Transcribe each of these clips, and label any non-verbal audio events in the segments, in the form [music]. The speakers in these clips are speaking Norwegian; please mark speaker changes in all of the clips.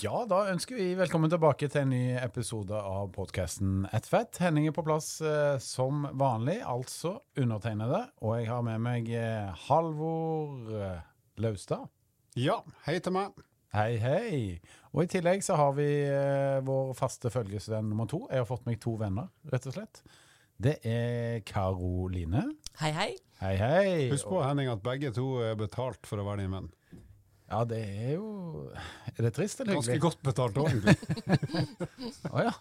Speaker 1: Ja, da ønsker vi velkommen tilbake til en ny episode av podkasten Ett fett. Henning er på plass eh, som vanlig, altså undertegnede. Og jeg har med meg eh, Halvor eh, Laustad.
Speaker 2: Ja, hei til meg.
Speaker 1: Hei, hei. Og i tillegg så har vi eh, vår faste følgesvenn nummer to. Jeg har fått meg to venner, rett og slett. Det er Karoline.
Speaker 3: Hei, hei.
Speaker 1: Hei, hei.
Speaker 2: Husk på Henning at begge to er betalt for å være din venn.
Speaker 1: Ja, det er jo Er det trist eller
Speaker 2: Ganske
Speaker 1: hyggelig?
Speaker 2: godt betalt òg, egentlig. [laughs]
Speaker 1: Å ja.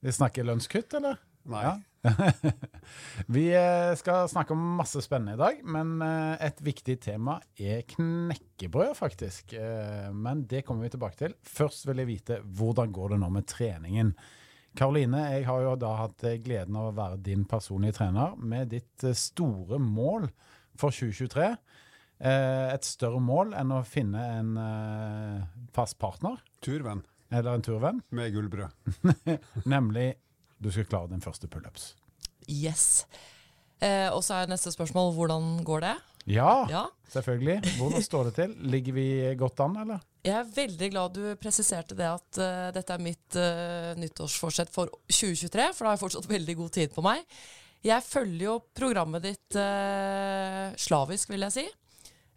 Speaker 1: Vi snakker lønnskutt, eller?
Speaker 2: Nei.
Speaker 1: Ja. [laughs] vi eh, skal snakke om masse spennende i dag, men eh, et viktig tema er knekkebrød, faktisk. Eh, Men det kommer vi tilbake til. Først vil jeg vite hvordan går det nå med treningen. Karoline, jeg har jo da hatt gleden av å være din personlige trener med ditt store mål for 2023. Eh, Et større mål enn å finne en eh, fast partner,
Speaker 2: Turvenn
Speaker 1: eller en turvenn, [laughs]
Speaker 2: med gullbrød.
Speaker 1: nemlig du skal klare din første pullups.
Speaker 3: Yes. Eh, og så er neste spørsmål hvordan går det?
Speaker 1: Ja,
Speaker 3: Ja.
Speaker 1: selvfølgelig. Hvordan står det til? Ligger vi godt an, eller?
Speaker 3: Jeg er veldig glad du presiserte det at uh, dette er mitt uh, nyttårsforsett for 2023, for da har jeg fortsatt veldig god tid på meg. Jeg følger jo programmet ditt uh, slavisk, vil jeg si.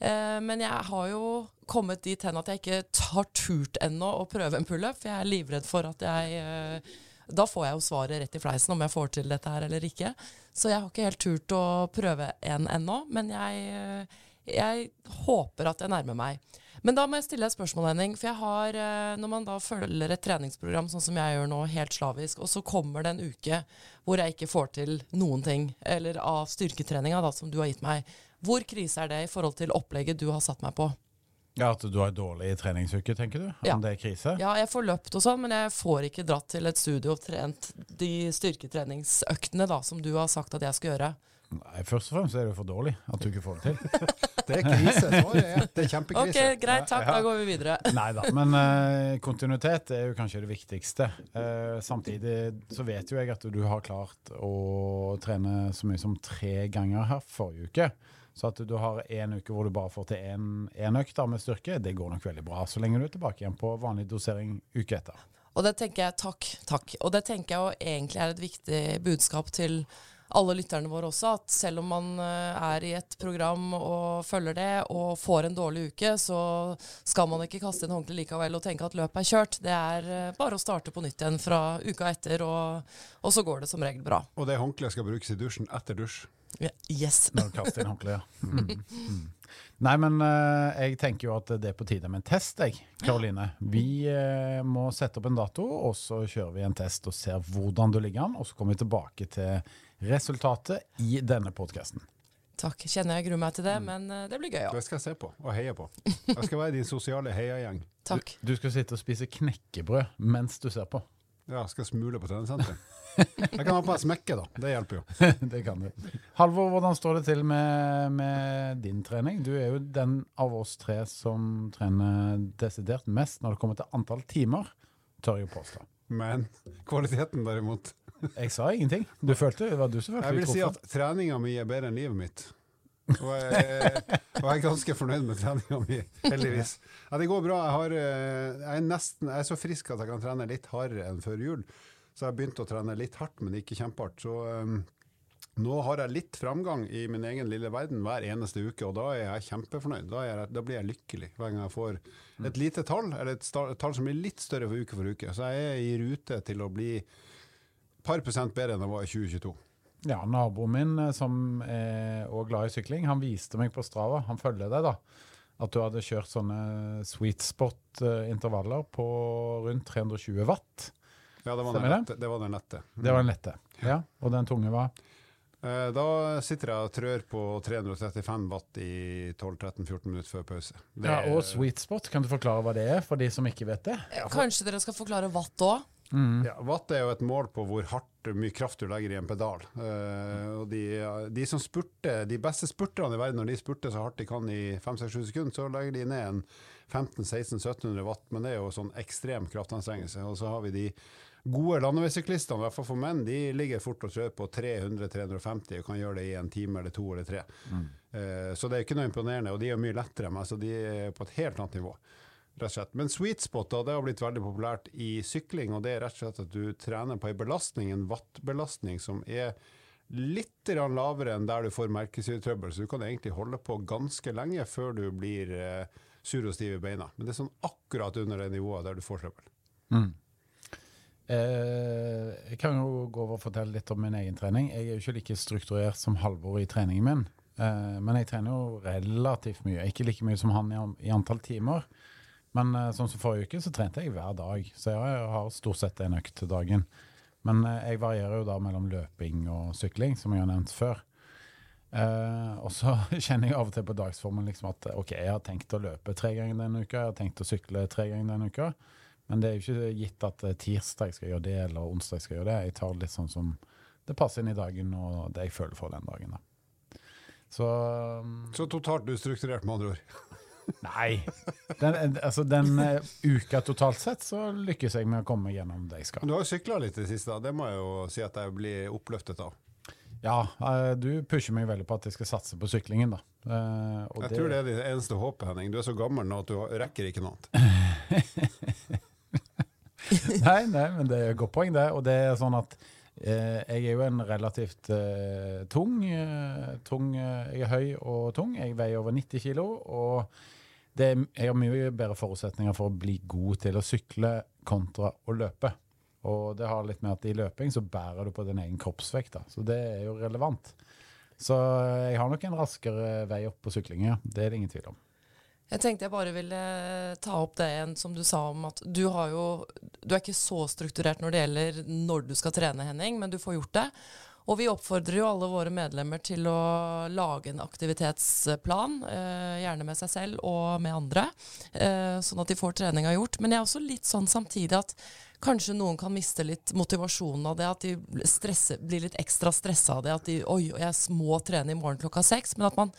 Speaker 3: Eh, men jeg har jo kommet dit hen at jeg ikke har turt ennå å prøve en pullup, for jeg er livredd for at jeg eh, Da får jeg jo svaret rett i fleisen om jeg får til dette her eller ikke. Så jeg har ikke helt turt å prøve en ennå, men jeg, eh, jeg håper at jeg nærmer meg. Men da må jeg stille et spørsmål, Henning. For jeg har, når man da følger et treningsprogram sånn som jeg gjør nå, helt slavisk, og så kommer det en uke hvor jeg ikke får til noen ting, eller av styrketreninga da, som du har gitt meg, hvor krise er det i forhold til opplegget du har satt meg på?
Speaker 1: Ja, At du har dårlig treningsuke, tenker du?
Speaker 3: Ja.
Speaker 1: Det er krise?
Speaker 3: Ja, jeg får løpt og sånn, men jeg får ikke dratt til et studio og trent de styrketreningsøktene da, som du har sagt at jeg skal gjøre.
Speaker 1: Nei, Først og fremst er det for dårlig at du ikke får det til. [laughs]
Speaker 2: Det er krise. Det er det er
Speaker 3: Ok, greit, takk, da går vi videre. [laughs]
Speaker 1: Nei da, men uh, kontinuitet er jo kanskje det viktigste. Uh, samtidig så vet jo jeg at du har klart å trene så mye som tre ganger her forrige uke. Så at du har en uke hvor du bare får til én økt med styrke, det går nok veldig bra. Så lenge du er tilbake igjen på vanlig dosering uke etter.
Speaker 3: Og det tenker jeg, takk, takk. Og det tenker jeg jo egentlig er et viktig budskap til alle lytterne våre også, at selv om man eh, er i et program og følger det, og får en dårlig uke, så skal man ikke kaste inn håndkleet likevel og tenke at løpet er kjørt. Det er eh, bare å starte på nytt igjen fra uka etter, og, og så går det som regel bra.
Speaker 2: Og det håndkleet skal brukes i dusjen etter dusj.
Speaker 3: Ja, Yes.
Speaker 1: Når du kaster inn håndkleet. ja. Mm. Mm. Nei, men uh, jeg tenker jo at det er på tide med en test, jeg, Karoline. Vi uh, må sette opp en dato, og så kjører vi en test og ser hvordan du ligger an. Og så kommer vi tilbake til resultatet i denne podkasten.
Speaker 3: Takk. Kjenner jeg gruer meg til det, men uh, det blir gøy òg.
Speaker 2: Det skal jeg se på og heie på. Jeg skal være din sosiale heiagjeng.
Speaker 3: Takk.
Speaker 1: Du skal sitte og spise knekkebrød mens du ser på.
Speaker 2: Ja, skal smule på treningssenteret. [laughs] Jeg kan ha på meg smekke, da. Det hjelper jo. [laughs]
Speaker 1: det kan du. Halvor, hvordan står det til med, med din trening? Du er jo den av oss tre som trener desidert mest når det kommer til antall timer, tør jeg påstå.
Speaker 2: Men kvaliteten, derimot [laughs]
Speaker 1: Jeg sa ingenting. Du følte det var du som følte
Speaker 2: Jeg vil si at treninga mi er bedre enn livet mitt. Og jeg, og jeg er ganske fornøyd med treninga mi, heldigvis. Ja, det går bra. Jeg, har, eh, jeg, er nesten, jeg er så frisk at jeg kan trene litt hardere enn før jul. Så jeg har begynt å trene litt hardt, men ikke kjempehardt. Så um, nå har jeg litt framgang i min egen lille verden hver eneste uke, og da er jeg kjempefornøyd. Da, er jeg, da blir jeg lykkelig hver gang jeg får et lite tall, eller et, et tall som blir litt større for uke for uke. Så jeg er i rute til å bli et par prosent bedre enn jeg var i 2022.
Speaker 1: Ja, naboen min eh, som er glad i sykling, han viste meg på Strava, han følger deg da, at du hadde kjørt sånne sweet spot-intervaller på rundt 320 watt.
Speaker 2: Ja, det var
Speaker 1: Stemmer
Speaker 2: den lette. Det var den lette.
Speaker 1: Det var den lette. Ja, og den tunge var?
Speaker 2: Eh, Da sitter jeg og trør på 335 watt i 12-13-14 minutter før pause. Det
Speaker 1: Ja, og sweet spot, kan du forklare hva det er for de som ikke vet det?
Speaker 3: Kanskje dere skal forklare watt òg?
Speaker 2: Ja, watt er jo et mål på hvor hardt mye kraft du legger i en pedal. Uh, og de, de som spurter, de beste spurterne i verden, når de spurter så hardt de kan i 5-6-7 sekunder, så legger de ned en 1500-1600-1700 watt, men det er jo sånn ekstrem kraftanstrengelse. Og så har vi de gode landeveissyklistene, i hvert fall for menn, de ligger fort og trør på 300-350 og kan gjøre det i en time eller to eller tre. Eh, så det er ikke noe imponerende, og de er mye lettere, men altså, de er på et helt annet nivå. Rett og slett. Men sweet spot da, det har blitt veldig populært i sykling, og det er rett og slett at du trener på en belastning, en wattbelastning, som er litt lavere enn der du får merkesyretrøbbel, så du kan egentlig holde på ganske lenge før du blir eh, sur og stiv i beina. Men det er sånn akkurat under det nivået der du får trøbbel.
Speaker 1: Eh, jeg kan jo gå over og fortelle litt om min egen trening. Jeg er jo ikke like strukturert som Halvor i treningen min. Eh, men jeg trener jo relativt mye. Ikke like mye som han i, antall timer. Men eh, sånn som forrige uke, så trente jeg hver dag. Så jeg har stort sett en økt til dagen. Men jeg varierer jo da mellom løping og sykling, som jeg har nevnt før. Og så [laughs] kjenner jeg av og til på dagsformen liksom at ok, jeg har tenkt å løpe tre ganger denne uka, jeg har tenkt å sykle tre ganger denne uka. Men det er jo ikke gitt at eh, tirsdag skal gjøre det, eller onsdag skal gjøre det. Jeg tar litt sånn som det passer inn i dagen, og det jeg føler for den dagen. da. Så um,
Speaker 2: Så totalt ustrukturert, med andre ord. [laughs]
Speaker 1: Nei. Den, altså, den eh, uka totalt sett så lykkes jeg med å komme gjennom det jeg skal.
Speaker 2: Du har jo sykla litt i det siste, det må jeg jo si at jeg blir oppløftet av.
Speaker 1: Ja, eh, du pusher meg veldig på at jeg skal satse på syklingen, da. Eh, og
Speaker 2: Jeg tror det er ditt eneste håp, Henning. Du er så gammel nå at du rekker ikke noe annet. [laughs] [laughs]
Speaker 1: Nei, nei, men det er et godt poeng, det. Og det er sånn at eh, jeg er jo en relativt eh, tung, eh, tung eh, Jeg er høy og tung. Jeg veier over 90 kilo. Og det jeg har mye bedre forutsetninger for å bli god til å sykle kontra å løpe. Og det har litt med at i løping så bærer du på din egen kroppsvekt, da. Så det er jo relevant. Så jeg har nok en raskere vei opp på sykling, ja. Det er det ingen tvil om.
Speaker 3: Jeg tenkte jeg bare ville ta opp det igjen som du sa om at du har jo Du er ikke så strukturert når det gjelder når du skal trene, Henning, men du får gjort det. Og vi oppfordrer jo alle våre medlemmer til å lage en aktivitetsplan, eh, gjerne med seg selv og med andre, eh, sånn at de får treninga gjort. Men jeg er også litt sånn samtidig at kanskje noen kan miste litt motivasjonen av det, at de stresser, blir litt ekstra stressa av det, at de oi, jeg må trene i morgen klokka seks, men at man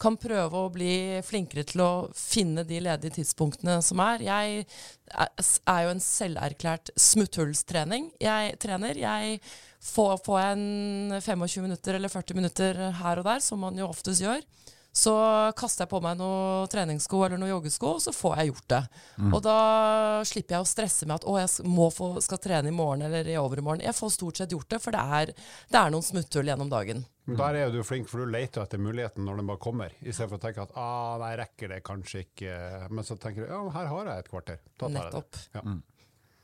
Speaker 3: kan prøve å bli flinkere til å finne de ledige tidspunktene som er. Jeg er jo en selverklært smutthullstrening. Jeg trener. Jeg får, får en 25 minutter eller 40 minutter her og der, som man jo oftest gjør, så kaster jeg på meg noen treningssko eller noen joggesko, og så får jeg gjort det. Og da slipper jeg å stresse med at å, jeg må få, skal trene i morgen eller i overmorgen. Jeg får stort sett gjort det, for det er, det er noen smutthull gjennom dagen.
Speaker 2: Men Der er du flink, for du leter etter muligheten når den bare kommer, i stedet for å tenke at ah, nei, rekker det kanskje ikke. Men så tenker du ja, her har jeg et kvarter. Ta tar jeg det.
Speaker 3: Nettopp.
Speaker 2: Ja.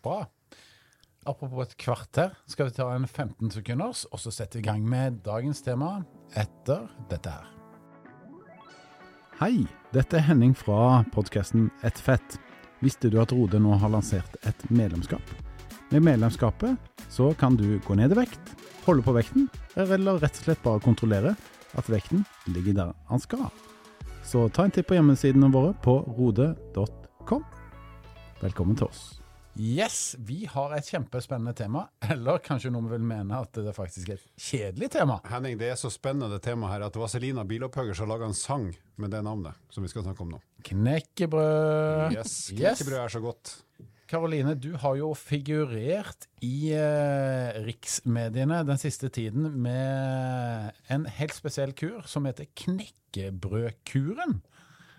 Speaker 1: Bra. Apropos et kvarter, skal vi ta en 15 sekunders, og så setter vi i gang med dagens tema etter dette her. Hei, dette er Henning fra podkasten Et fett. Visste du at Rode nå har lansert et medlemskap? Med medlemskapet så kan du gå ned i vekt, holde på vekten, eller rett og slett bare kontrollere at vekten ligger der han skal. Så ta en titt på hjemmesidene våre på rode.com. Velkommen til oss. Yes, vi har et kjempespennende tema. [laughs] Eller kanskje noen vil mene at det faktisk er et kjedelig tema.
Speaker 2: Henning, det er så spennende tema her at Vazelina Bilopphøggers har laga en sang med det navnet, som vi skal snakke om nå.
Speaker 1: Knekkebrød.
Speaker 2: Yes,
Speaker 1: Yes.
Speaker 2: Knekkebrød er så godt.
Speaker 1: Karoline, du har jo figurert i eh, riksmediene den siste tiden med en helt spesiell kur som heter Knekkebrødkuren.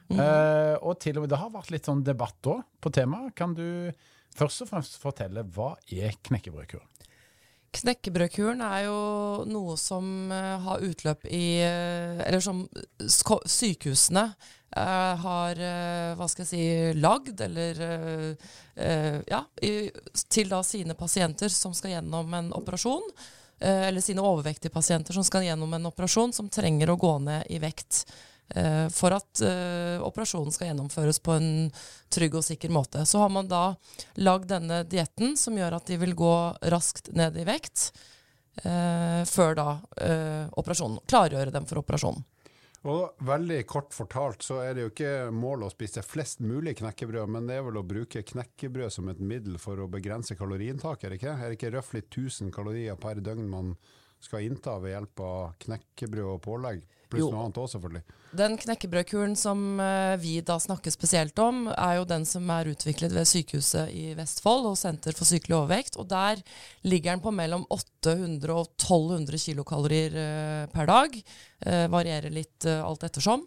Speaker 1: Eh, og til og med det har vært litt sånn debatt òg på temaet. Kan du først og fremst fortelle hva er knekkebrødkuren?
Speaker 3: Knekkebrødkuren er jo noe som eh, har utløp i eh, Eller som sykehusene eh, har hva skal jeg si lagd, eller Ja, til da sine pasienter som skal gjennom en operasjon. eller sine overvektige pasienter som skal gjennom en operasjon, som trenger å gå ned i vekt. Eh, for at eh, operasjonen skal gjennomføres på en trygg og sikker måte. Så har man da lagd denne dietten som gjør at de vil gå raskt ned i vekt eh, før da operasjonen. Klargjøre dem for operasjonen.
Speaker 2: Og veldig kort fortalt så er det jo ikke målet å spise flest mulig knekkebrød, men det er vel å bruke knekkebrød som et middel for å begrense kaloriinntaket, er det ikke? Er det ikke røftlig 1000 kalorier per døgn man skal innta ved hjelp av knekkebrød og pålegg? Pluss
Speaker 3: Jo.
Speaker 2: noe annet òg, selvfølgelig.
Speaker 3: Den knekkebrødkuren som eh, vi da snakker spesielt om, er jo den som er utviklet ved sykehuset i Vestfold og Senter for sykelig overvekt. Og der ligger den på mellom 800 og 1200 kilokalorier eh, per dag. Eh, varierer litt alt ettersom.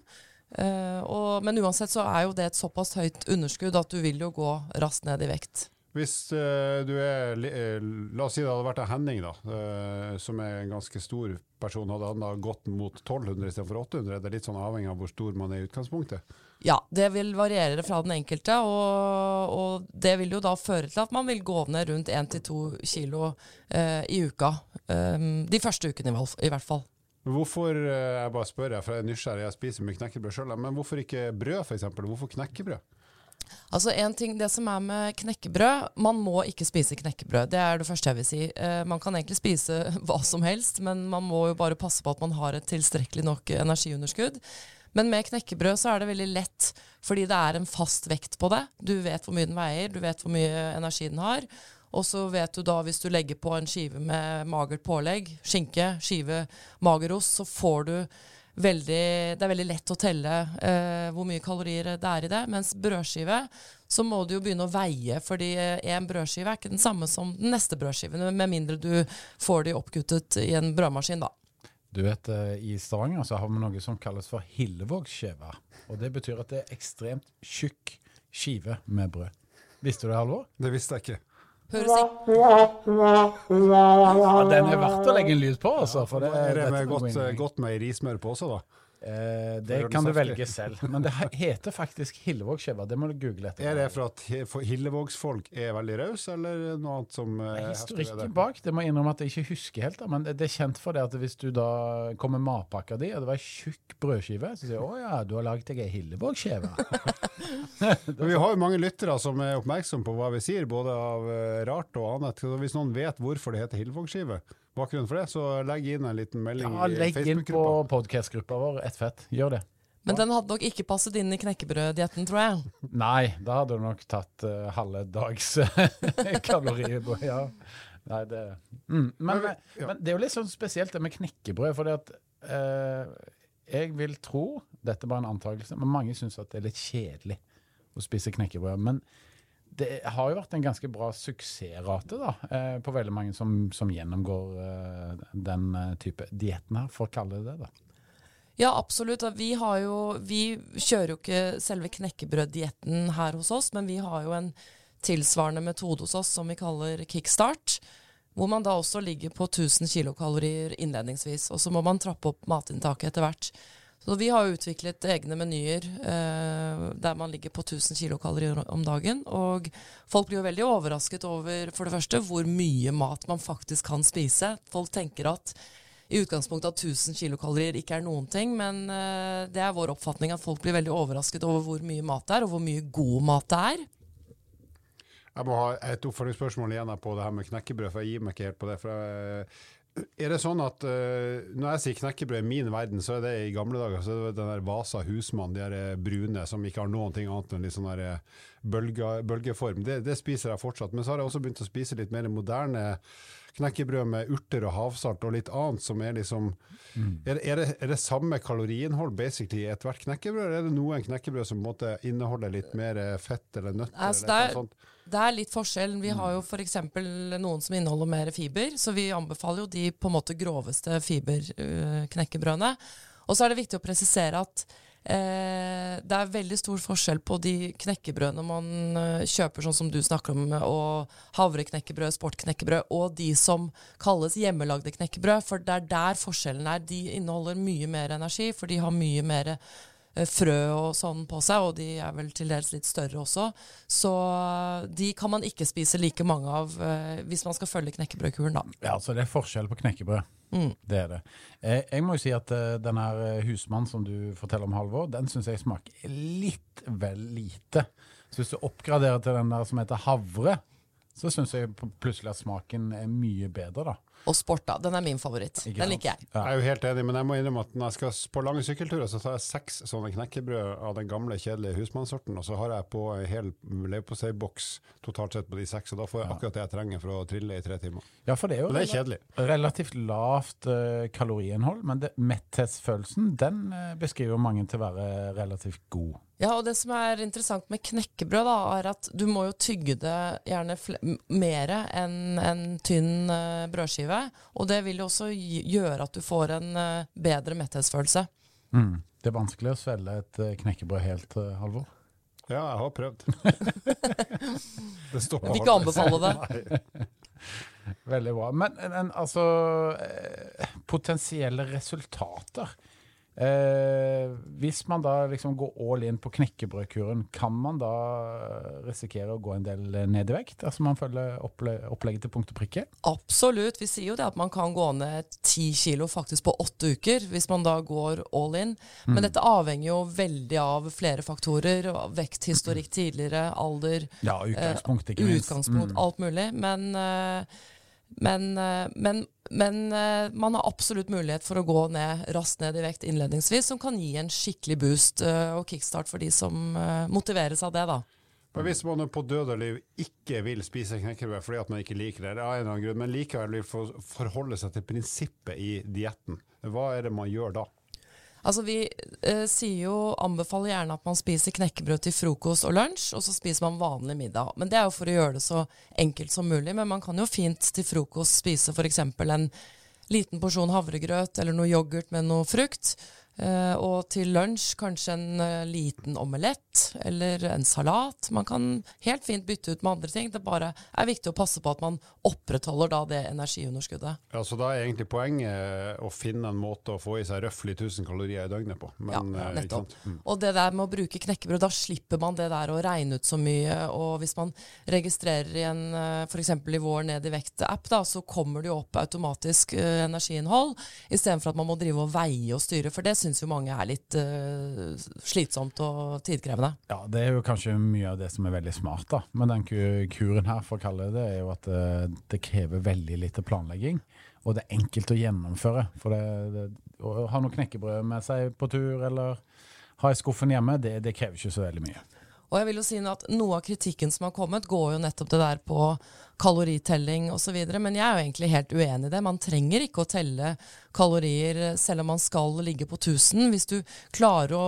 Speaker 3: Og, men uansett så er jo det et såpass høyt underskudd at du vil jo gå raskt ned i vekt.
Speaker 2: Hvis eh, du er eh, La oss si det hadde vært en Henning, da, eh, som er en ganske stor person. Hadde han da gått mot 1200 istedenfor 800? Det Er litt sånn avhengig av hvor stor man er i utgangspunktet?
Speaker 3: Ja, det vil variere fra den enkelte, og, og det vil jo da føre til at man vil gå ned rundt 1-2 kilo eh, i uka. Um, de første ukene i, hvert fall.
Speaker 2: Hvorfor jeg bare spør, jeg, for jeg er nysgjerrig, jeg spiser mye knekkebrød sjøl, men hvorfor ikke brød, f.eks.? Hvorfor knekkebrød?
Speaker 3: Altså en ting, Det som er med knekkebrød Man må ikke spise knekkebrød. Det er det første jeg vil si. Eh, man kan egentlig spise [laughs] hva som helst, men man må jo bare passe på at man har et tilstrekkelig nok energiunderskudd. Men med knekkebrød så er det veldig lett, fordi det er en fast vekt på det. Du vet hvor mye den veier, du vet hvor mye energi den har. Og så vet du da, hvis du legger på en skive med magert pålegg, skinke, skive magerost, så får du veldig Det er veldig lett å telle eh, hvor mye kalorier det er i det. Mens brødskive, så må du jo begynne å veie, fordi en brødskive er ikke den samme som den neste brødskiven, med mindre du får de oppkuttet i en brødmaskin, da.
Speaker 1: Du vet, eh, I Stavanger så har vi noe som kalles for Hillevågskive. Og det betyr at det er ekstremt tjukk skive med brød. Visste du det, Halvor?
Speaker 2: Det visste jeg ikke.
Speaker 3: Høres
Speaker 1: Ja, den er verdt å legge en lyd på, altså. For det,
Speaker 2: er det
Speaker 1: er
Speaker 2: med godt,
Speaker 1: i-
Speaker 2: godt meierismør på også, da?
Speaker 1: Eh, det kan du velge selv. [laughs] Men det heter faktisk Hillevågskiva. Det må du google etter.
Speaker 2: Er det for at Hillevågsfolk er veldig rause, eller noe annet som eh,
Speaker 1: Historikken
Speaker 2: det?
Speaker 1: bak det må jeg innrømme at jeg ikke husker helt, da, men det det er kjent for det at hvis du da kommer med matpakka di, og det var ei tjukk brødskive, så sier du å ja, du har lagd deg ei
Speaker 2: Hillevågskive'. [laughs] Vi har jo mange lyttere som er oppmerksomme på hva vi sier, både av eh, rart og annet. Så hvis noen vet hvorfor det heter Hillevågskive, bakgrunnen for det, så legg inn en liten melding
Speaker 1: Ja,
Speaker 2: i
Speaker 1: legg inn på podkast-gruppa vår, ett fett. Gjør det.
Speaker 3: Men den hadde nok ikke passet inn i knekkebrøddietten, tror jeg.
Speaker 1: Nei, da hadde du nok tatt uh, halve dags [laughs] kalorier på Ja. Nei, det mm. men,
Speaker 2: Men ja.
Speaker 1: men det er jo litt sånn spesielt det med knekkebrød, fordi at eh, jeg vil tro, dette er bare en antakelse, men mange syns at det er litt kjedelig å spise knekkebrød. Men det har jo vært en ganske bra suksessrate da, eh, på veldig mange som, som gjennomgår eh, den eh, type dietten her, for å kalle det det. da.
Speaker 3: Ja, absolutt. Vi, jo, vi kjører jo ikke selve knekkebrøddietten her hos oss, men vi har jo en tilsvarende metode hos oss som vi kaller kickstart. Hvor man da også ligger på 1000 kilokalorier innledningsvis. Og så må man trappe opp matinntaket etter hvert. Så vi har utviklet egne menyer eh, der man ligger på 1000 kilokalorier om dagen. Og folk blir jo veldig overrasket over for det første hvor mye mat man faktisk kan spise. Folk tenker at i utgangspunktet at 1000 kilokalorier ikke er noen ting, men eh, det er vår oppfatning at folk blir veldig overrasket over hvor mye mat det er, og hvor mye god mat det er.
Speaker 2: Jeg må ha et oppfølgingsspørsmål igjen på det her med knekkebrød, for jeg gir meg ikke helt på det. For jeg, er det sånn at uh, når jeg sier knekkebrød i min verden, så er det i gamle dager så er det den der Vasa husmann, de der eh, brune som ikke har noen ting annet enn litt sånn der eh, bølge, bølgeform. Det, det spiser jeg fortsatt. Men så har jeg også begynt å spise litt mer moderne knekkebrød med urter og havsalt og litt annet som er liksom er, det- er, det, er det samme kaloriinnhold basically i ethvert knekkebrød, eller er det noen knekkebrød som på en måte inneholder litt mer fett eller nøtter?
Speaker 3: Altså,
Speaker 2: eller noe
Speaker 3: er-
Speaker 2: sånt?
Speaker 3: Det er litt forskjell. Vi har jo f.eks. noen som inneholder mer fiber, så vi anbefaler jo de på en måte groveste fiberknekkebrødene. Og så er det viktig å presisere at eh, det er veldig stor forskjell på de knekkebrødene man eh, kjøper, sånn som du snakker om, og havreknekkebrød, sportknekkebrød, og de som kalles hjemmelagde knekkebrød. For det er der forskjellen er. De inneholder mye mer energi, for de har mye mer eh, frø og sånn på seg, og de er vel til dels litt større også. Så de kan man ikke spise like mange av eh, hvis man skal følge knekkebrødkuren, da.
Speaker 1: Ja, altså det er forskjell på knekkebrød.
Speaker 3: Mm.
Speaker 1: Det er det. Eh, jeg må jo si at eh, den her eh, husmann som du forteller om, Halvor, den syns jeg smaker litt vel lite. Så hvis du oppgraderer til den der som heter havre, så syns jeg plutselig at smaken er mye bedre, da.
Speaker 3: Og sport, da. Den er min favoritt.
Speaker 1: Ikke
Speaker 3: Den liker jeg.
Speaker 1: Ja.
Speaker 2: Jeg er jo helt enig, men jeg må innrømme at når jeg skal på lange sykkelturer, så tar jeg seks sånne knekkebrød av den gamle, kjedelige husmannssorten, og så har jeg på en hel leverposteiboks totalt sett på de seks, og da får jeg akkurat det jeg trenger for å trille i tre timer.
Speaker 1: Ja, for det er jo
Speaker 2: det er kjedelig.
Speaker 1: relativt lavt eh, kaloriinnhold, men det, metthetsfølelsen den eh, beskriver mange til å være relativt god.
Speaker 3: Ja, og det som er interessant med knekkebrød, da, er at du må jo tygge det gjerne mer enn en tynn uh, brødskive. Og det vil jo også gjøre at du får en uh, bedre metthetsfølelse.
Speaker 1: Mm. Det er vanskelig å svelge et uh, knekkebrød helt, uh, Halvor.
Speaker 2: Ja, jeg har prøvd. [laughs] det står
Speaker 3: vil ikke anbefale det. [laughs]
Speaker 1: Veldig bra. Men, men altså Potensielle resultater. Eh, hvis man da liksom går all in på knekkebrødkuren, kan man da risikere å gå en del ned i vekt? Altså man følger opple opplegget til punkt og prikke?
Speaker 3: Absolutt. Vi sier jo det at man kan gå ned ti kilo faktisk på åtte uker, hvis man da går all in. Men dette avhenger jo veldig av flere faktorer. Vekthistorikk tidligere, alder,
Speaker 1: Ja, utgangspunkt, ikke minst.
Speaker 3: utgangspunkt,
Speaker 1: Mm.
Speaker 3: alt mulig. Men, eh, men, eh, men, men eh, man har absolutt mulighet for å gå ned, raskt ned i vekt innledningsvis, som kan gi en skikkelig boost eh, og kickstart for de som eh, motiveres av det. da.
Speaker 2: Men hvis man på død og liv ikke vil spise knekkebrød fordi at man ikke liker det, det er en eller annen grunn, men likevel vil forholde seg til prinsippet i dietten, hva er det man gjør da?
Speaker 3: Altså Vi eh, sier jo, anbefaler gjerne at man spiser knekkebrød til frokost og lunsj, og så spiser man vanlig middag. Men Det er jo for å gjøre det så enkelt som mulig. Men man kan jo fint til frokost spise f.eks. en liten porsjon havregrøt eller noe yoghurt med noe frukt. Eh, og til lunsj kanskje en eh, liten omelett eller en salat. Man kan helt fint bytte ut med andre ting. Det bare er viktig å passe på at man opprettholder da det energiunderskuddet.
Speaker 2: Ja, så Da er egentlig poenget å finne en måte å få i seg røftlig 1000 kalorier i døgnet på. Men,
Speaker 3: Ja,
Speaker 2: eh,
Speaker 3: nettopp.
Speaker 2: Mm.
Speaker 3: Og det der med å bruke knekkebrød, da slipper man det der å regne ut så mye. Og hvis man registrerer i en f.eks. i vår Ned i vekt-app, da, så kommer det jo opp automatisk eh, energiinnhold, istedenfor at man må drive og veie og styre. For det syns jo mange er litt uh, slitsomt og tidkrevende.
Speaker 1: Ja, det er jo kanskje mye av det som er veldig smart da, med den kuren her, for å kalle det det, er jo at det, det krever veldig lite planlegging, og det er enkelt å gjennomføre. For det, det, å ha noe knekkebrød med seg på tur, eller ha i skuffen hjemme, det, det krever ikke så veldig mye.
Speaker 3: Og jeg vil jo si at Noe av kritikken som har kommet, går jo nettopp det der på kaloritelling osv. Men jeg er jo egentlig helt uenig i det. Man trenger ikke å telle kalorier selv om man skal ligge på 1000. Hvis du klarer å,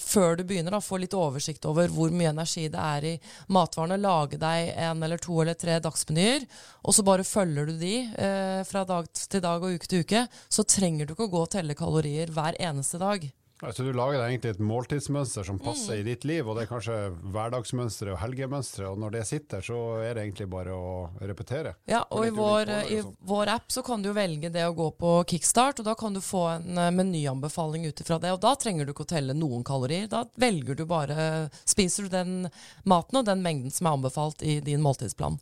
Speaker 3: før du begynner, da, få litt oversikt over hvor mye energi det er i matvarene, lage deg en eller to eller tre dagsmenyer, og så bare følger du de eh, fra dag til dag og uke til uke, så trenger du ikke å gå og telle kalorier hver eneste dag.
Speaker 2: Altså, du lager deg egentlig et måltidsmønster som
Speaker 3: Mm.
Speaker 2: passer i ditt liv, og det er kanskje hverdagsmønsteret og helgemønsteret, og når det sitter, så er det egentlig bare å repetere.
Speaker 3: Ja, og i vår,
Speaker 2: og
Speaker 3: i
Speaker 2: sånn.
Speaker 3: vår app så kan du velge det å gå på kickstart, og da kan du få en eh, menyanbefaling ut ifra det. Og da trenger du ikke å telle noen kalorier. Da velger du bare Spiser du den maten og den mengden som er anbefalt i din måltidsplan.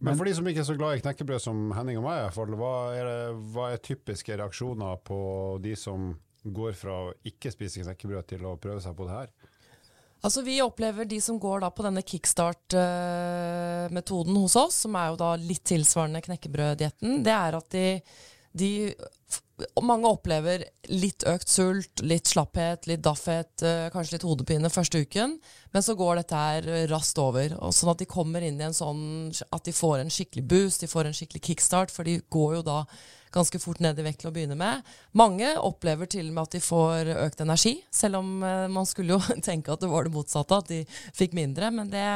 Speaker 2: Men for de som ikke er så glad i knekkebrød som Henning og meg, hva er, det, hva er typiske reaksjoner på de som går fra å ikke spise knekkebrød til å prøve seg på det her?
Speaker 3: Altså Vi opplever de som går da på denne kickstart-metoden hos oss, som er jo da litt tilsvarende knekkebrøddietten, det er at de, de Mange opplever litt økt sult, litt slapphet, litt daffhet, eh, kanskje litt hodepine første uken. Men så går dette her raskt over. Sånn at de kommer inn i en sånn At de får en skikkelig boost, de får en skikkelig kickstart. For de går jo da ganske fort ned i vekt til å begynne med. Mange opplever til og med at de får økt energi, selv om eh, man skulle jo [laughs] tenke at det var det motsatte, at de fikk mindre. Men det,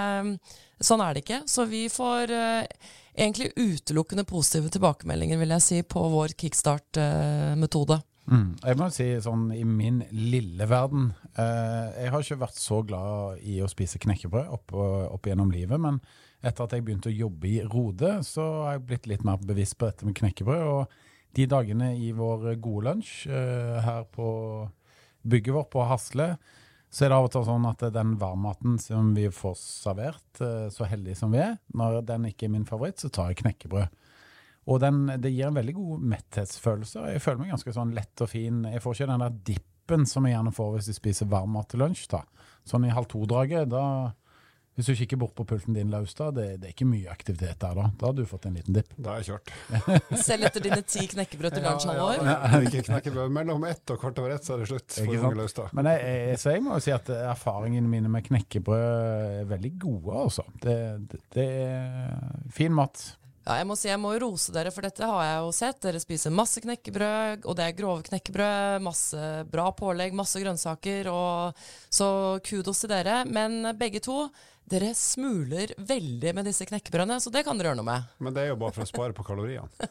Speaker 3: sånn er det ikke. Så vi får eh, egentlig utelukkende positive tilbakemeldinger, vil jeg si, på vår kickstart-metode.
Speaker 1: Mm. Jeg må si sånn i min lille verden eh, Jeg har ikke vært så glad i å spise knekkebrød opp, opp gjennom livet, men etter at jeg begynte å jobbe i Rode, så har jeg blitt litt mer bevisst på dette med knekkebrød. Og de dagene i vår gode lunsj eh, her på bygget vårt på Hasle, så er det av og til sånn at den varmmaten som vi får servert, eh, så heldige som vi er, når den ikke er min favoritt, så tar jeg knekkebrød. Og den, det gir en veldig god metthetsfølelse. Jeg føler meg ganske sånn lett og fin. Jeg får ikke den der dippen som jeg gjerne får hvis jeg spiser varm mat til lunsj. da. Sånn i halv to-draget, da Hvis du kikker bort på pulten din, Laustad, det, det er ikke mye aktivitet der da. Da har du fått en liten dipp.
Speaker 2: Da er jeg kjørt. [laughs]
Speaker 3: Selv etter dine ti knekkebrød til lunsj, halvår?
Speaker 2: Ja, ja, ikke knekkebrød. Mellom ett og kvart over ett så er det slutt. For unge Laustad.
Speaker 1: Men jeg, jeg, så jeg må jo si at erfaringene mine med knekkebrød er veldig gode, altså. Det, det, det er fin mat.
Speaker 3: Ja, jeg må si jeg må rose dere, for dette har jeg jo sett. Dere spiser masse knekkebrød, og det er grove knekkebrød. Masse bra pålegg, masse grønnsaker. Og, så kudos til dere. Men begge to, dere smuler veldig med disse knekkebrødene, så det kan dere gjøre noe med.
Speaker 2: Men det er jo bare for å spare på kaloriene.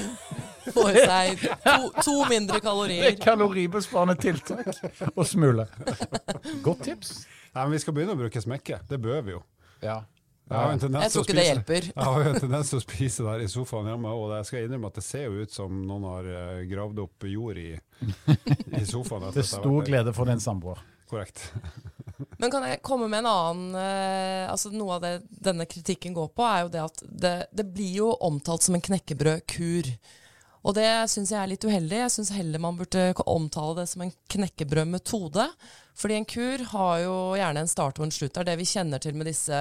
Speaker 2: [laughs]
Speaker 3: Få i seg to, to mindre
Speaker 1: Det er
Speaker 3: kalorier.
Speaker 1: kaloribesparende tiltak å smule. [laughs] Godt tips.
Speaker 2: Nei, men vi skal begynne å bruke smekke. Det bør vi jo.
Speaker 1: Ja.
Speaker 2: Jeg har en tendens
Speaker 3: Jeg
Speaker 2: til å
Speaker 3: tror ikke det hjelper.
Speaker 2: Jeg har en [laughs] tendens til å spise der i sofaen hjemme, og jeg skal innrømme at det ser jo ut som noen har eh, gravd opp jord i, i sofaen.
Speaker 1: Til [laughs] stor glede for din samboer.
Speaker 2: Korrekt. [laughs]
Speaker 3: Men kan jeg komme med en annen eh, altså Noe av det denne kritikken går på, er jo det at det, det blir jo omtalt som en knekkebrødkur. Og det syns jeg er litt uheldig. Jeg syns heller man burde omtale det som en knekkebrødmetode. Fordi en kur har jo gjerne en start og en slutt. Det er det vi kjenner til med disse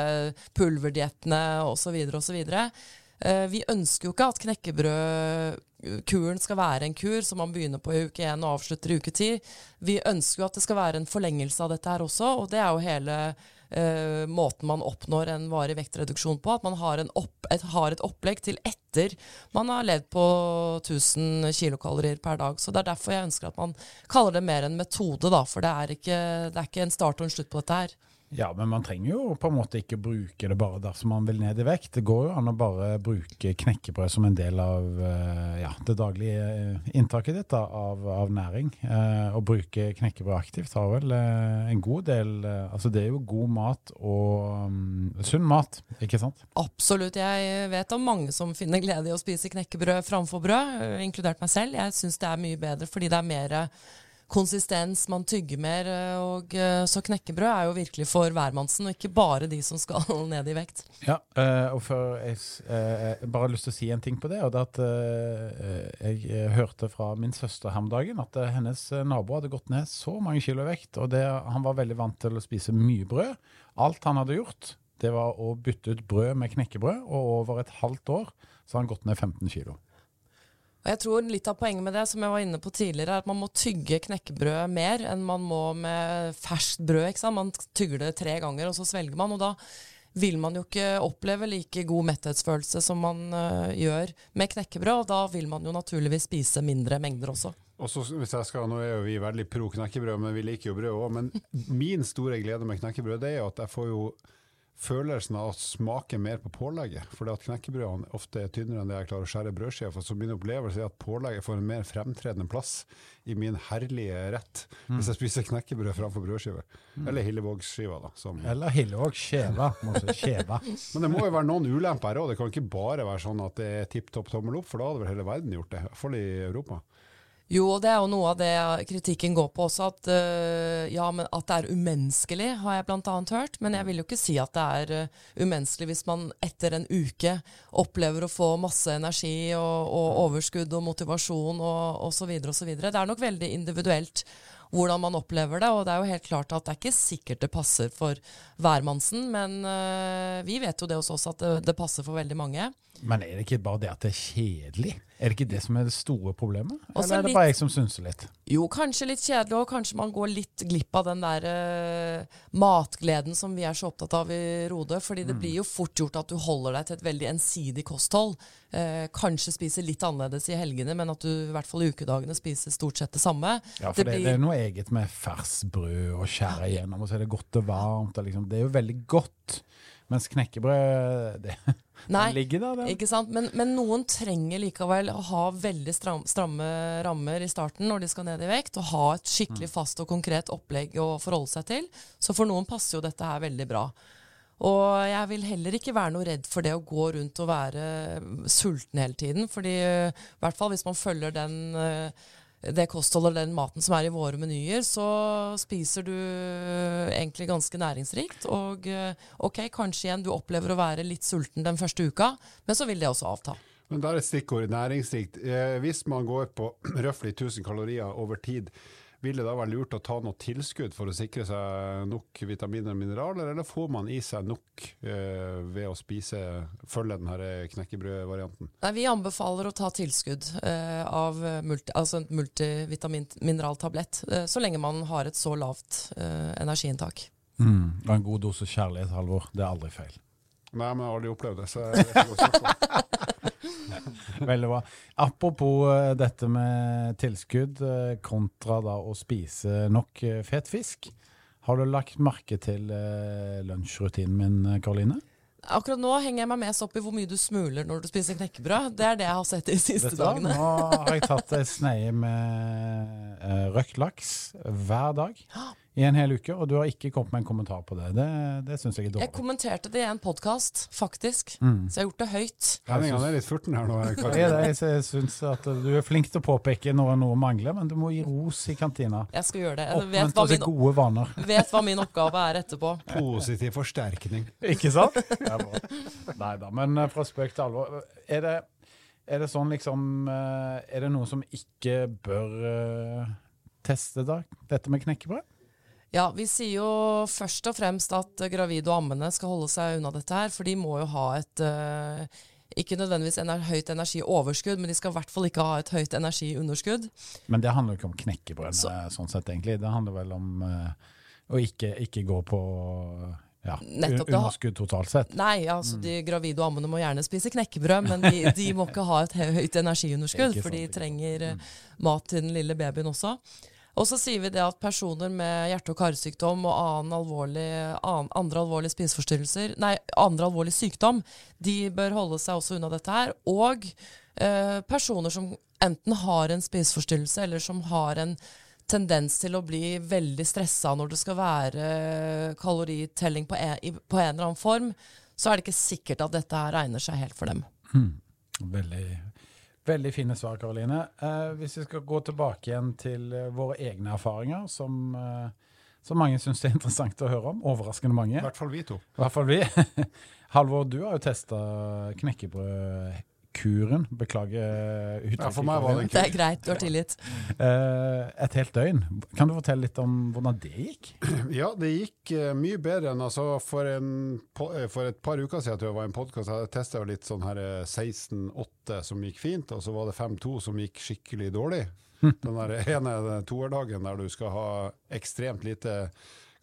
Speaker 3: pulverdiettene osv. osv. Eh, Vi ønsker jo ikke at knekkebrødkuren skal være en kur som man begynner på i uke én og avslutter i uke ti. Vi ønsker jo at det skal være en forlengelse av dette her også, og det er jo hele eh, måten man oppnår en varig vektreduksjon på. At man har, opp, et, har et opplegg til etter man har levd på 1000 kilokalorier per dag. Så det er derfor jeg ønsker at man kaller det mer en metode, da. For det er ikke, det er ikke en start og en slutt på dette her.
Speaker 1: Ja, men man trenger jo på en måte ikke bruke det bare dersom man vil ned i vekt. Det går jo an å bare bruke knekkebrød som en del av eh, ja, det daglige eh, inntaket ditt da, av, av næring. Eh, å bruke knekkebrød aktivt har vel eh, en god del Altså det er jo god mat og um, sunn mat, ikke sant?
Speaker 3: Absolutt. Jeg vet om mange som finner glede i å spise knekkebrød framfor brød, inkludert meg selv. Jeg syns det er mye bedre fordi det er mer konsistens, man tygger mer. øh, Og øh, så knekkebrød er jo virkelig for hvermannsen, og ikke bare de som skal [laughs] ned i vekt.
Speaker 1: Ja, eh, og for jeg, eh, jeg bare har lyst til å si en ting på det. og det at eh, Jeg eh, hørte fra min søster her om dagen at eh, hennes eh, nabo hadde gått ned så mange kilo vekt. og det, Han var veldig vant til å spise mye brød. Alt han hadde gjort, det var å bytte ut brød med knekkebrød, og over et halvt år så har han gått ned 15 kilo.
Speaker 3: Og jeg tror litt av poenget med det, som jeg var inne på tidligere, er at man må tygge knekkebrød mer enn man må med ferskt brød. ikke sant? Man tygger det tre ganger, og så svelger man. Og da vil man jo ikke oppleve like god metthetsfølelse som man uh, gjør med knekkebrød. Og da vil man jo naturligvis spise mindre mengder også.
Speaker 2: Og så hvis jeg skal, Nå er vi veldig pro knekkebrød, men vi liker jo brød òg. Men min store glede med knekkebrød det er jo at jeg får jo følelsen av å smake mer på pålegget. For at knekkebrødene ofte er tynnere enn det jeg klarer å skjære brødskiva for. Så min opplevelse er at pålegget får en mer fremtredende plass i min herlige rett hvis jeg spiser knekkebrød framfor brødskive. Eller Hillevågsskiva, da. Som.
Speaker 1: Eller Hillevåg skjeva. Skjeva. [laughs]
Speaker 2: Men det må jo være noen ulemper her òg. Det kan ikke bare være sånn at det er tipp topp tommel opp, for da hadde vel hele verden gjort det. I hvert fall i Europa.
Speaker 3: Jo, og det er jo noe av det kritikken går på også, at, uh, ja, at det er umenneskelig, har jeg annet hørt. Men jeg vil jo ikke si at det er uh, umenneskelig hvis man etter en uke opplever å få masse energi og, og overskudd og motivasjon og osv. osv. Det er nok veldig individuelt hvordan man opplever det, og det er jo helt klart at det er ikke sikkert det passer for hvermannsen, men uh, vi vet jo det hos oss at det, det passer for veldig mange.
Speaker 1: Men er det ikke bare det at det er kjedelig? Er det ikke det som er det store problemet?
Speaker 3: Også
Speaker 1: Eller er det
Speaker 3: litt-
Speaker 1: bare jeg som synser litt?
Speaker 3: Jo, kanskje litt kjedelig, og kanskje man går litt glipp av den der uh, matgleden som vi er så opptatt av i Rode. fordi det blir jo fort gjort at du holder deg til et veldig ensidig kosthold. Uh, kanskje spiser litt annerledes i helgene, men at du i hvert fall i ukedagene spiser stort sett det samme.
Speaker 1: Ja, for det, det,
Speaker 3: blir-
Speaker 1: er noe eget med fersbrød og skjære igjennom, og så er det godt og varmt. Og liksom, det er jo veldig godt. Mens knekkebrød, det, [laughs]
Speaker 3: Nei,
Speaker 1: ligger da.
Speaker 3: Ikke sant? Men, men noen trenger likevel å ha veldig stram, stramme rammer i starten når de skal ned i vekt, og ha et skikkelig fast og konkret opplegg å forholde seg til. Så for noen passer jo dette her veldig bra. Og jeg vil heller ikke være noe redd for det å gå rundt og være sulten hele tiden. fordi eh, i hvert fall hvis man følger den eh, det kostholdet eller den maten som er i våre menyer, så spiser du egentlig ganske næringsrikt. Og eh, ok, kanskje igjen du opplever å være litt sulten den første uka, men så vil det også avta.
Speaker 2: Men da er et stikkord næringsrikt. Eh, hvis man går på [clears throat] røftlig 1000 kalorier over tid, vil det da være lurt å ta noe tilskudd for å sikre seg nok vitaminer og mineraler, eller får man i seg nok eh, ved å spise, følge denne knekkebrødvarianten?
Speaker 3: Nei, Vi anbefaler å ta tilskudd eh, av multi, altså en multivitaminmineraltablett, eh, så lenge man har et så lavt eh, energiinntak.
Speaker 1: Mm. Og en god dose kjærlighet, Halvor. Det er aldri feil.
Speaker 2: Nei, men jeg har aldri opplevd det, så jeg vet ikke hvorfor. [laughs]
Speaker 1: Veldig bra. Apropos eh, dette med tilskudd eh, kontra da å spise nok eh, fet fisk. Har du lagt merke til lunsjrutinen min, Karoline?
Speaker 3: Akkurat nå henger jeg meg mest opp i hvor mye du smuler når du spiser knekkebrød. Det er det jeg har sett de siste
Speaker 1: Vet du
Speaker 3: dagene.
Speaker 1: Nå har jeg tatt ei sneie med røkt laks hver dag [gasps] i en hel uke, og du har ikke kommet med en kommentar på det. Det, det syns jeg er dårlig.
Speaker 3: Jeg kommenterte det i en podkast, faktisk.
Speaker 1: Mm.
Speaker 3: Så jeg har gjort det høyt.
Speaker 2: Henning jeg er litt furten her nå.
Speaker 1: Det jeg, jeg syns at du er flink til å påpeke når noe mangler, men du må gi ros i kantina.
Speaker 3: Jeg skal gjøre det. Jeg vet hva, min,
Speaker 1: gode vaner.
Speaker 3: vet hva min oppgave er etterpå.
Speaker 2: Positiv forsterkning.
Speaker 1: Ikke sant? Ja. Nei da, men eh, fra spøk til alvor. Er det, er det sånn liksom eh, Er det noe som ikke bør eh, teste, da? Dette med knekkebrød?
Speaker 3: Ja, vi sier jo først og fremst at gravide og ammende skal holde seg unna dette her, for de må jo ha et uh, ikke nødvendigvis ener høyt energioverskudd, men de skal i hvert fall ikke ha et høyt energiunderskudd.
Speaker 1: Men det handler jo ikke om knekkebrød,
Speaker 3: Så-
Speaker 1: eh, sånn sett egentlig. Det handler vel om uh, å ikke, ikke gå på ja,
Speaker 3: Nettopp,
Speaker 1: underskudd totalt sett.
Speaker 3: Nei, altså de gravide og ammende må gjerne spise knekkebrød, men de, de må ikke ha et høyt [laughs] energiunderskudd, for de trenger mm. mat til den lille babyen også. Og så sier vi det at personer med hjerte- og karsykdom og alvorlig, annen, andre alvorlige spiseforstyrrelser, nei, andre alvorlig sykdom, de bør holde seg også unna dette her. Og eh, personer som enten har en spiseforstyrrelse, eller som har en tendens til å bli veldig stressa når det skal være kaloritelling på en, på en eller annen form, så er det ikke sikkert at dette her egner seg helt for dem.
Speaker 1: Veldig, veldig fine svar, Karoline. Eh, hvis vi skal gå tilbake igjen til eh, våre egne erfaringer, som, eh, som mange syns er interessant å høre om. Overraskende mange.
Speaker 2: I hvert fall vi to.
Speaker 1: I hvert fall vi. [laughs] Halvor, du har jo testa knekkebrødkuren. Beklager uttrykket.
Speaker 2: Ja, for meg var det
Speaker 3: Det er greit, du har tillit.
Speaker 1: Eh, et helt døgn. Kan du fortelle litt om hvordan det gikk? [clears throat]
Speaker 2: Ja, det gikk eh, mye bedre enn altså for, en, eh, for et par uker siden. tror jeg var en podcast, Jeg testa litt sånn her eh, 16-8 som gikk fint, og så var det 5-2 som gikk skikkelig dårlig. [laughs] Den der ene toerdagen der du skal ha ekstremt lite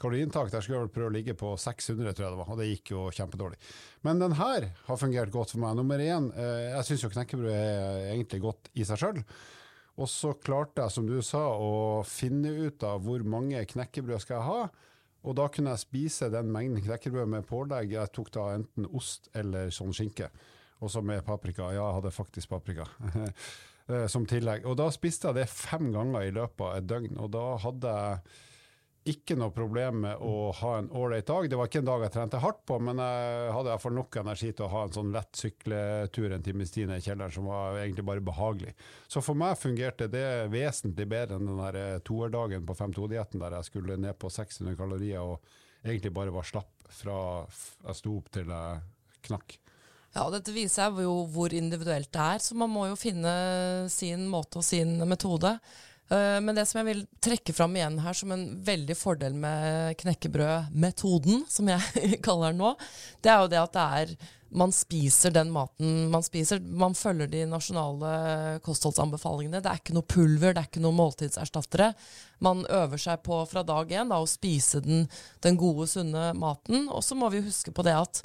Speaker 2: kaloriinntak, der skulle jeg vel prøve å ligge på 600, tror jeg det var, og det gikk jo kjempedårlig. Men den her har fungert godt for meg. Nummer én, eh, jeg syns jo knekkebrød er egentlig godt i seg sjøl. Og så klarte jeg, som du sa, å finne ut av hvor mange knekkebrød skal jeg ha. Og da kunne jeg spise den mengden knekkebrød med pålegg. Jeg tok da enten ost eller sånn skinke. Og så med paprika. Ja, jeg hadde faktisk paprika. [laughs] eh, Som tillegg. Og da spiste jeg det fem ganger i løpet av et døgn. Og da hadde jeg ikke noe problem med å ha en ålreit dag. Det var ikke en dag jeg trente hardt på, men jeg hadde i hvert fall nok energi til å ha en sånn lett sykletur en times tid i kjelleren, som var egentlig bare behagelig. Så for meg fungerte det vesentlig bedre enn den der eh, toerdagen på 5-2-dietten, der jeg skulle ned på 600 kalorier og egentlig bare var slapp fra jeg sto opp til jeg knakk.
Speaker 3: Ja, og Dette viser jo hvor individuelt det er, så man må jo finne sin måte og sin metode. Eh, Men det som jeg vil trekke fram igjen her som en veldig fordel med knekkebrødmetoden, som jeg [laughs] kaller den nå, det er jo det at det er man spiser den maten man spiser. Man følger de nasjonale kostholdsanbefalingene. Det er ikke noe pulver, det er ikke noe måltidserstattere. Man øver seg på fra dag én da, å spise den, den gode, sunne maten. Og så må vi huske på det at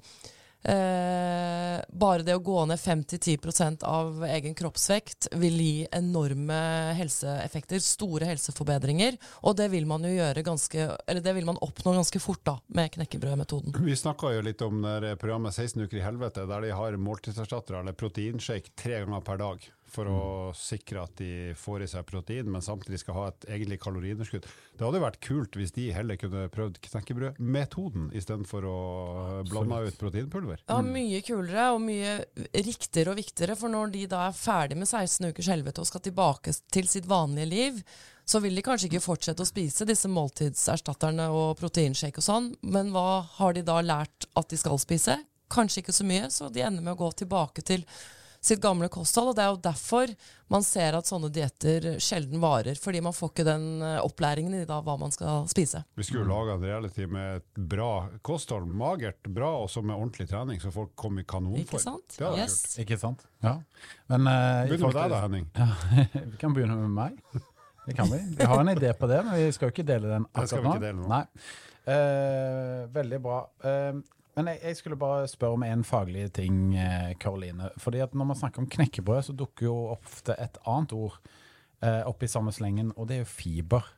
Speaker 3: Eh, bare det å gå ned 5-10% av egen kroppsvekt vil gi enorme helseeffekter, store helseforbedringer. Og det vil man jo gjøre ganske, eller det vil man oppnå ganske fort da, med knekkebrødmetoden.
Speaker 2: Vi snakka jo litt om det programmet 16 uker i helvete, der de har måltidserstattere eller proteinshake tre ganger per dag. For å sikre at de får i seg protein, men samtidig skal ha et egentlig kaloriunderskudd. Det hadde vært kult hvis de heller kunne prøvd knekkebrødmetoden istedenfor å blande ut proteinpulver.
Speaker 3: Ja, Mye kulere og mye riktigere og viktigere. For når de da er ferdig med 16 ukers helvete og skal tilbake til sitt vanlige liv, så vil de kanskje ikke fortsette å spise disse måltidserstatterne og proteinshake og sånn, men hva har de da lært at de skal spise? Kanskje ikke så mye, så de ender med å gå tilbake til sitt gamle kosthold. Og det er jo derfor man ser at sånne dietter sjelden varer. Fordi man får ikke den eh, opplæringen i da, hva man skal spise.
Speaker 2: Vi skulle jo laga en reality med et bra kosthold, magert, bra, og så med ordentlig trening, så folk kom i kanonform.
Speaker 3: Ikke sant?
Speaker 2: Det hadde
Speaker 3: Yes.
Speaker 2: jeg
Speaker 1: Ikke sant? Ja. Men,
Speaker 2: uh. Begynn med deg da, Henning. [laughs]
Speaker 1: Ja, vi kan begynne med meg. Det kan vi. Vi har en idé på det, men vi skal jo ikke dele den akkurat
Speaker 2: nå.
Speaker 1: Nei. Uh, veldig bra. Eh, men jeg, jeg skulle bare spørre om en faglig ting, eh, Karoline. Fordi at når man snakker om knekkebrød, så dukker jo ofte et annet ord eh, opp i samme slengen, og det er jo fiber.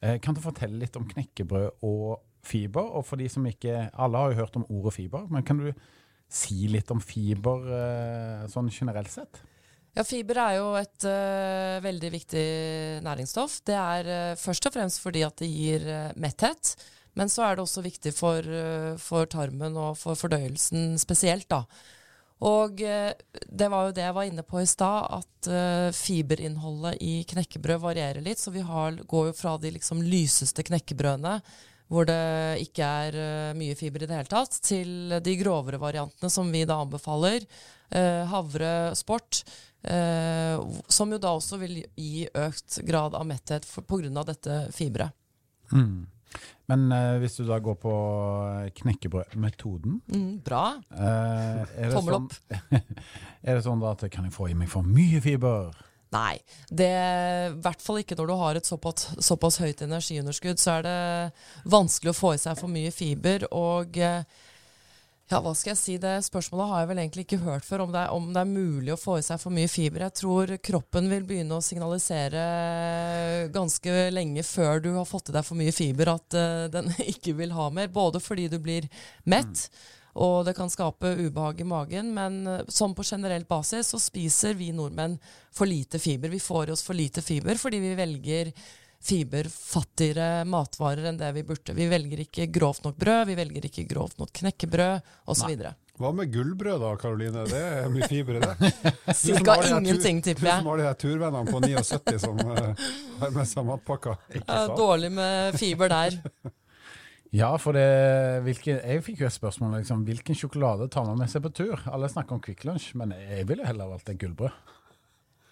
Speaker 1: Eh, kan du fortelle litt om knekkebrød og fiber? Og for de som ikke Alle har jo hørt om ordet fiber, men kan du si litt om fiber eh, sånn generelt sett?
Speaker 3: Ja, Fiber er jo et uh, veldig viktig næringsstoff. Det er uh, først og fremst fordi at det gir uh, metthet, men så er det også viktig for, øh, for tarmen og for fordøyelsen spesielt. da. Og øh, det var jo det jeg var inne på i stad, at øh, fiberinnholdet i knekkebrød varierer litt. Så vi har, går jo fra de liksom lyseste knekkebrødene, hvor det ikke er mye fiber i det hele tatt, til de grovere variantene som vi da anbefaler. havre sport. Eh, som jo da også vil gi økt grad av metthet pga. dette fiberet.
Speaker 1: Mm. Men uh, hvis du da går på knekkebrødmetoden
Speaker 3: Mm, bra.
Speaker 1: Uh, det
Speaker 3: Tommel
Speaker 1: sånn,
Speaker 3: opp. [laughs]
Speaker 1: Er det sånn at kan jeg få i meg for mye fiber?
Speaker 3: Nei, det i hvert fall ikke når du har et såpass, såpass høyt energiunderskudd. Så er det vanskelig å få i seg for mye fiber. Og eh, ja, hva skal jeg si, det spørsmålet har jeg vel egentlig ikke hørt før, om det, er, om det er mulig å få i seg for mye fiber. Jeg tror kroppen vil begynne å signalisere ganske lenge før du har fått i deg for mye fiber at uh, den [laughs] ikke vil ha mer. Både fordi du blir mett, og det kan skape ubehag i magen. Men uh, sånn på generell basis så spiser vi nordmenn for lite fiber. Vi får i oss for lite fiber fordi vi velger fiberfattigere matvarer enn det vi burde. Vi velger ikke grovt nok brød, vi velger ikke grovt nok knekkebrød osv.
Speaker 2: Hva med gullbrød da, Karoline? Det er mye fiber i det. [laughs]
Speaker 3: Cirka ingenting, tipper jeg.
Speaker 2: Du som har de her turvennene på 79 som eh, har med seg matpakka.
Speaker 3: Dårlig med fiber der. [laughs]
Speaker 1: Ja, for det hvilke, Jeg fikk jo et spørsmål liksom, hvilken sjokolade tar man med seg på tur? Alle snakker om Kvikk Lunsj, men jeg ville heller valgt et gullbrød.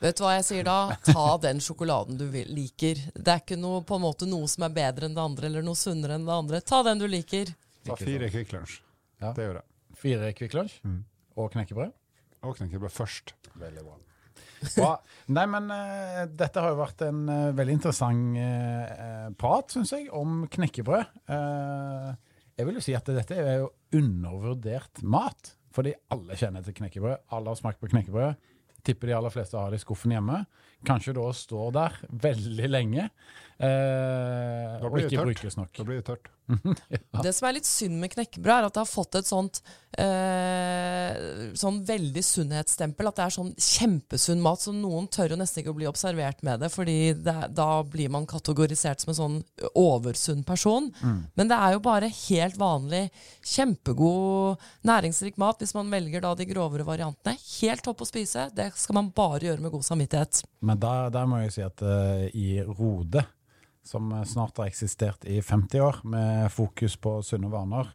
Speaker 3: Vet du hva jeg sier da? Ta den sjokoladen du liker. Det er ikke noe, på en måte noe som er bedre enn det andre, eller noe sunnere enn det andre. Ta den du liker.
Speaker 2: Ta fire Kvikk Lunsj.
Speaker 1: Ja.
Speaker 2: Det gjør jeg.
Speaker 1: Fire Kvikk Lunsj
Speaker 2: Mm.
Speaker 1: og knekkebrød.
Speaker 2: Og knekkebrød først.
Speaker 1: Veldig bra. Bra. Nei, men uh, dette har jo vært en uh, veldig interessant uh, prat, syns jeg, om knekkebrød. Eh, jeg vil jo si at dette er jo undervurdert mat. Fordi alle kjenner til knekkebrød. Alle har smakt på knekkebrød. Tipper de aller fleste har det i skuffen hjemme. Kanskje da står der veldig lenge eh, og ikke
Speaker 2: tørt.
Speaker 1: brukes nok.
Speaker 2: Da blir det tørt. [laughs]
Speaker 3: Det som er litt synd med knekkebrød, er at det har fått et sånt eh, sånn veldig sunnhetsstempel. At det er sånn kjempesunn mat, så noen tør jo nesten ikke å bli observert med det, fordi det, da blir man kategorisert som en sånn oversunn person. Men det er jo bare helt vanlig, kjempegod, næringsrik mat hvis man velger da de grovere variantene. Helt topp å spise. Det skal man bare gjøre med god samvittighet.
Speaker 1: Men der, der må jeg si at uh, i Rode, som snart har eksistert i 50 år, med fokus på sunne vaner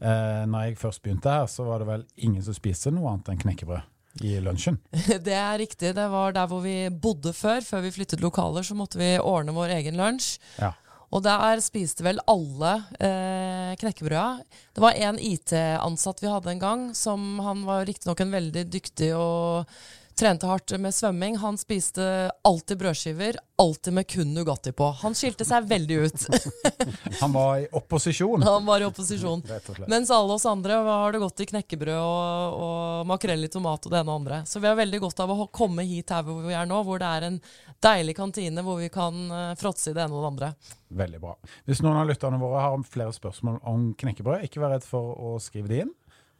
Speaker 1: eh, Når jeg først begynte her, så var det vel ingen som spiste noe annet enn knekkebrød i lunsjen. [laughs]
Speaker 3: Det er riktig. Det var der hvor vi bodde før. Før vi flyttet lokaler, så måtte vi ordne vår egen lunsj.
Speaker 1: Ja.
Speaker 3: Og der spiste vel alle eh, knekkebrøda. Det var en IT-ansatt vi hadde en gang, som han var riktignok en veldig dyktig og trente hardt med svømming. Han spiste alltid brødskiver, alltid med kun Nugatti på. Han skilte seg veldig ut. [laughs]
Speaker 1: Han var i opposisjon,
Speaker 3: Han var i opposisjon. Mens alle oss andre har det godt i knekkebrød og, og makrell i tomat og det ene og andre. Så vi har veldig godt av å komme hit her hvor vi er nå, hvor det er en deilig kantine hvor vi kan uh, fråtse i det ene og det andre.
Speaker 1: Veldig bra. Hvis noen av lytterne våre har flere spørsmål om knekkebrød, ikke vær redd for å skrive de inn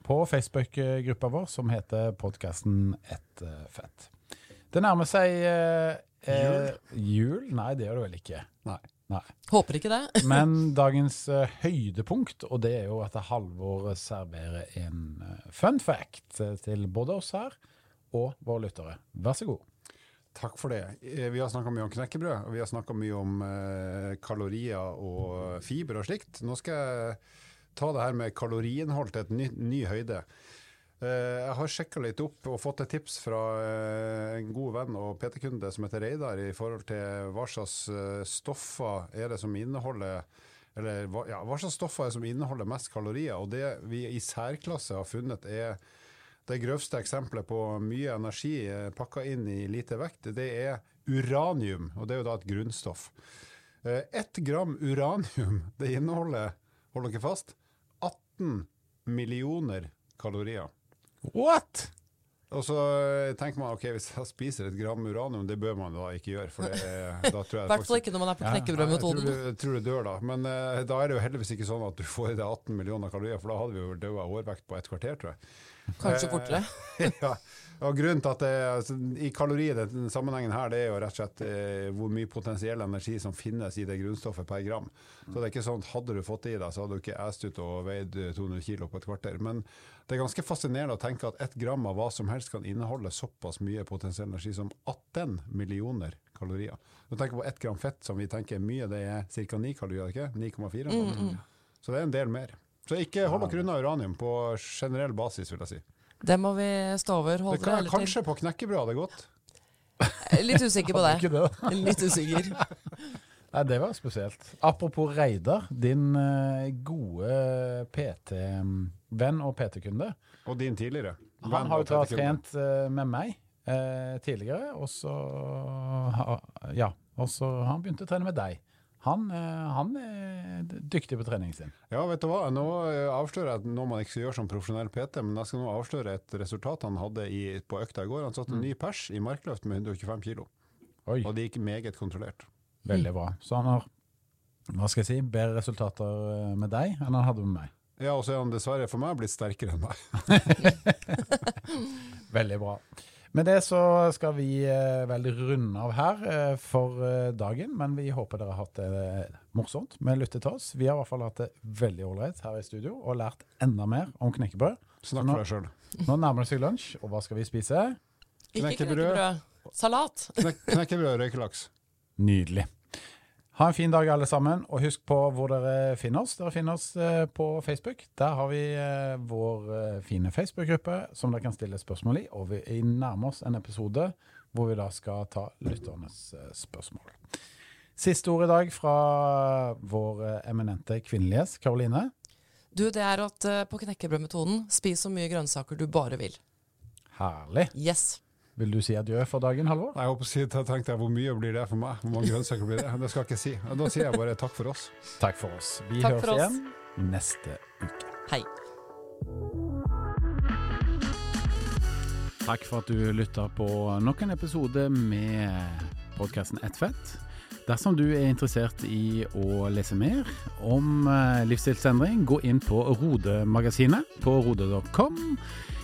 Speaker 1: på Facebook-gruppa vår som heter podkasten Ett eh, fett. Det nærmer seg eh, jul. jul? Nei, det gjør det vel ikke.
Speaker 2: Nei.
Speaker 1: Nei.
Speaker 3: Håper ikke det. [laughs]
Speaker 1: Men dagens eh, høydepunkt, og det er jo at Halvor serverer en eh, fun fact eh, til både oss her og våre lyttere. Vær så god.
Speaker 2: Takk for det. Eh, Vi har snakka mye om knekkebrød, og vi har snakka mye om eh, kalorier og fiber og slikt. Nå skal jeg ta det her med kaloriinnhold til et ny, ny høyde. Eh, jeg har sjekka litt opp og fått et tips fra eh, en god venn og PT-kunde som heter Reidar, i forhold til hva slags eh, stoffer er det som inneholder eller ja, hva slags stoffer er det som inneholder mest kalorier. Og det vi i særklasse har funnet, er det grøvste eksempelet på mye energi pakka inn i lite vekt. Det er uranium, og det er jo da et grunnstoff. Ett gram uranium [laughs] det inneholder, hold dere fast, 18 millioner kalorier.
Speaker 1: What?!
Speaker 2: Og så eh, tenker man ok, hvis jeg spiser et gram uranium, det bør man da ikke gjøre. For det, da tror jeg [laughs]
Speaker 3: I hvert fall ikke når man er på
Speaker 1: Ja.
Speaker 3: Knekkebrødmetoden.
Speaker 2: du, jeg tror du dør da. Men uh, da er det jo heldigvis ikke sånn at du får i deg 18 millioner kalorier, for da hadde vi jo dødd av overvekt på et kvarter, tror jeg.
Speaker 3: Kanskje fortere. [laughs]
Speaker 2: ja. Og grunnen til at det, altså, I kalorier, den sammenhengen her, det er jo rett og slett eh, hvor mye potensiell energi som finnes i det grunnstoffet per gram. Så det er ikke sånn at hadde du fått det i deg, så hadde du ikke æst ut og veid 200 kilo på et kvarter. Men det er ganske fascinerende å tenke at ett gram av hva som helst kan inneholde såpass mye potensiell energi som 18 millioner kalorier. Du tenker på ett gram fett, som vi tenker er mye, det er ca. 9 kalorier, ikke? 9,4.
Speaker 3: Mm,
Speaker 2: Så det er en del mer. Så ikke hold dere unna uranium på generell basis, vil jeg si.
Speaker 3: Det må vi stå over.
Speaker 2: Det
Speaker 3: Holde
Speaker 2: kan,
Speaker 3: det hele
Speaker 2: kanskje på knekkebrød hadde gått.
Speaker 3: Litt usikker på [laughs] det.
Speaker 1: Det? [laughs]
Speaker 3: Litt usikker. [laughs]
Speaker 1: Nei, det var spesielt. Apropos Reidar, din eh, gode PT-venn og PT-kunde.
Speaker 2: Og din tidligere.
Speaker 1: Han har jo trent eh, med meg eh, tidligere, og så ha- Ja, og så har han begynt å trene med deg. Han, eh, han er dyktig på treningen sin.
Speaker 2: Ja, vet du hva. Nå eh, avslører jeg noe man ikke skal gjøre som profesjonell PT, men jeg skal nå avsløre et resultat han hadde i, på økta i går. Han satte en ny pers i markløft med 125 kilo, og det gikk meget kontrollert.
Speaker 1: veldig bra. Så han har, hva skal jeg si, bedre resultater eh, med deg enn han hadde med meg.
Speaker 2: Ja, og så er han dessverre for meg blitt sterkere enn meg. [laughs] [laughs]
Speaker 1: Veldig bra. Med det så skal vi eh, vel runde av her eh, for eh, dagen, men vi håper dere har hatt det morsomt med å lytte til oss. Vi har i hvert fall hatt det veldig ålreit her i studio og lært enda mer om knekkebrød.
Speaker 2: Snakk for deg sjøl.
Speaker 1: Nå nærmer det seg lunsj, og hva skal vi spise?
Speaker 3: Ikke
Speaker 2: Knekkebrød.
Speaker 3: knekkebrød. Salat.
Speaker 2: Knek, knekkebrød og røykelaks.
Speaker 1: Nydelig. Ha en fin dag alle sammen, og husk på hvor dere finner oss. Dere finner oss eh, på Facebook. Der har vi eh, vår eh, fine Facebook-gruppe som dere kan stille spørsmål i. Og vi nærmer oss en episode hvor vi da skal ta lytternes spørsmål. Siste ord i dag fra vår eminente kvinnelige Karoline.
Speaker 3: Du, det er at på knekkebrødmetoden, spis så mye grønnsaker du bare vil.
Speaker 1: Herlig.
Speaker 3: Yes.
Speaker 1: Vil du si adjø for dagen, Halvor?
Speaker 2: Jeg håper å si, da tenkte jeg hvor mye blir det for meg? Hvor mange grønnsaker blir det? Det skal jeg ikke si. Da sier jeg bare takk for oss.
Speaker 1: Takk for oss. Vi
Speaker 3: Takk
Speaker 1: høres
Speaker 3: oss.
Speaker 1: igjen neste uke.
Speaker 3: Hei.
Speaker 1: Takk for at du lytta på nok en episode med podkasten Ett fett. Dersom du er interessert i å lese mer om eh, livsstilsendring, gå inn på Rode-magasinet på rode.com.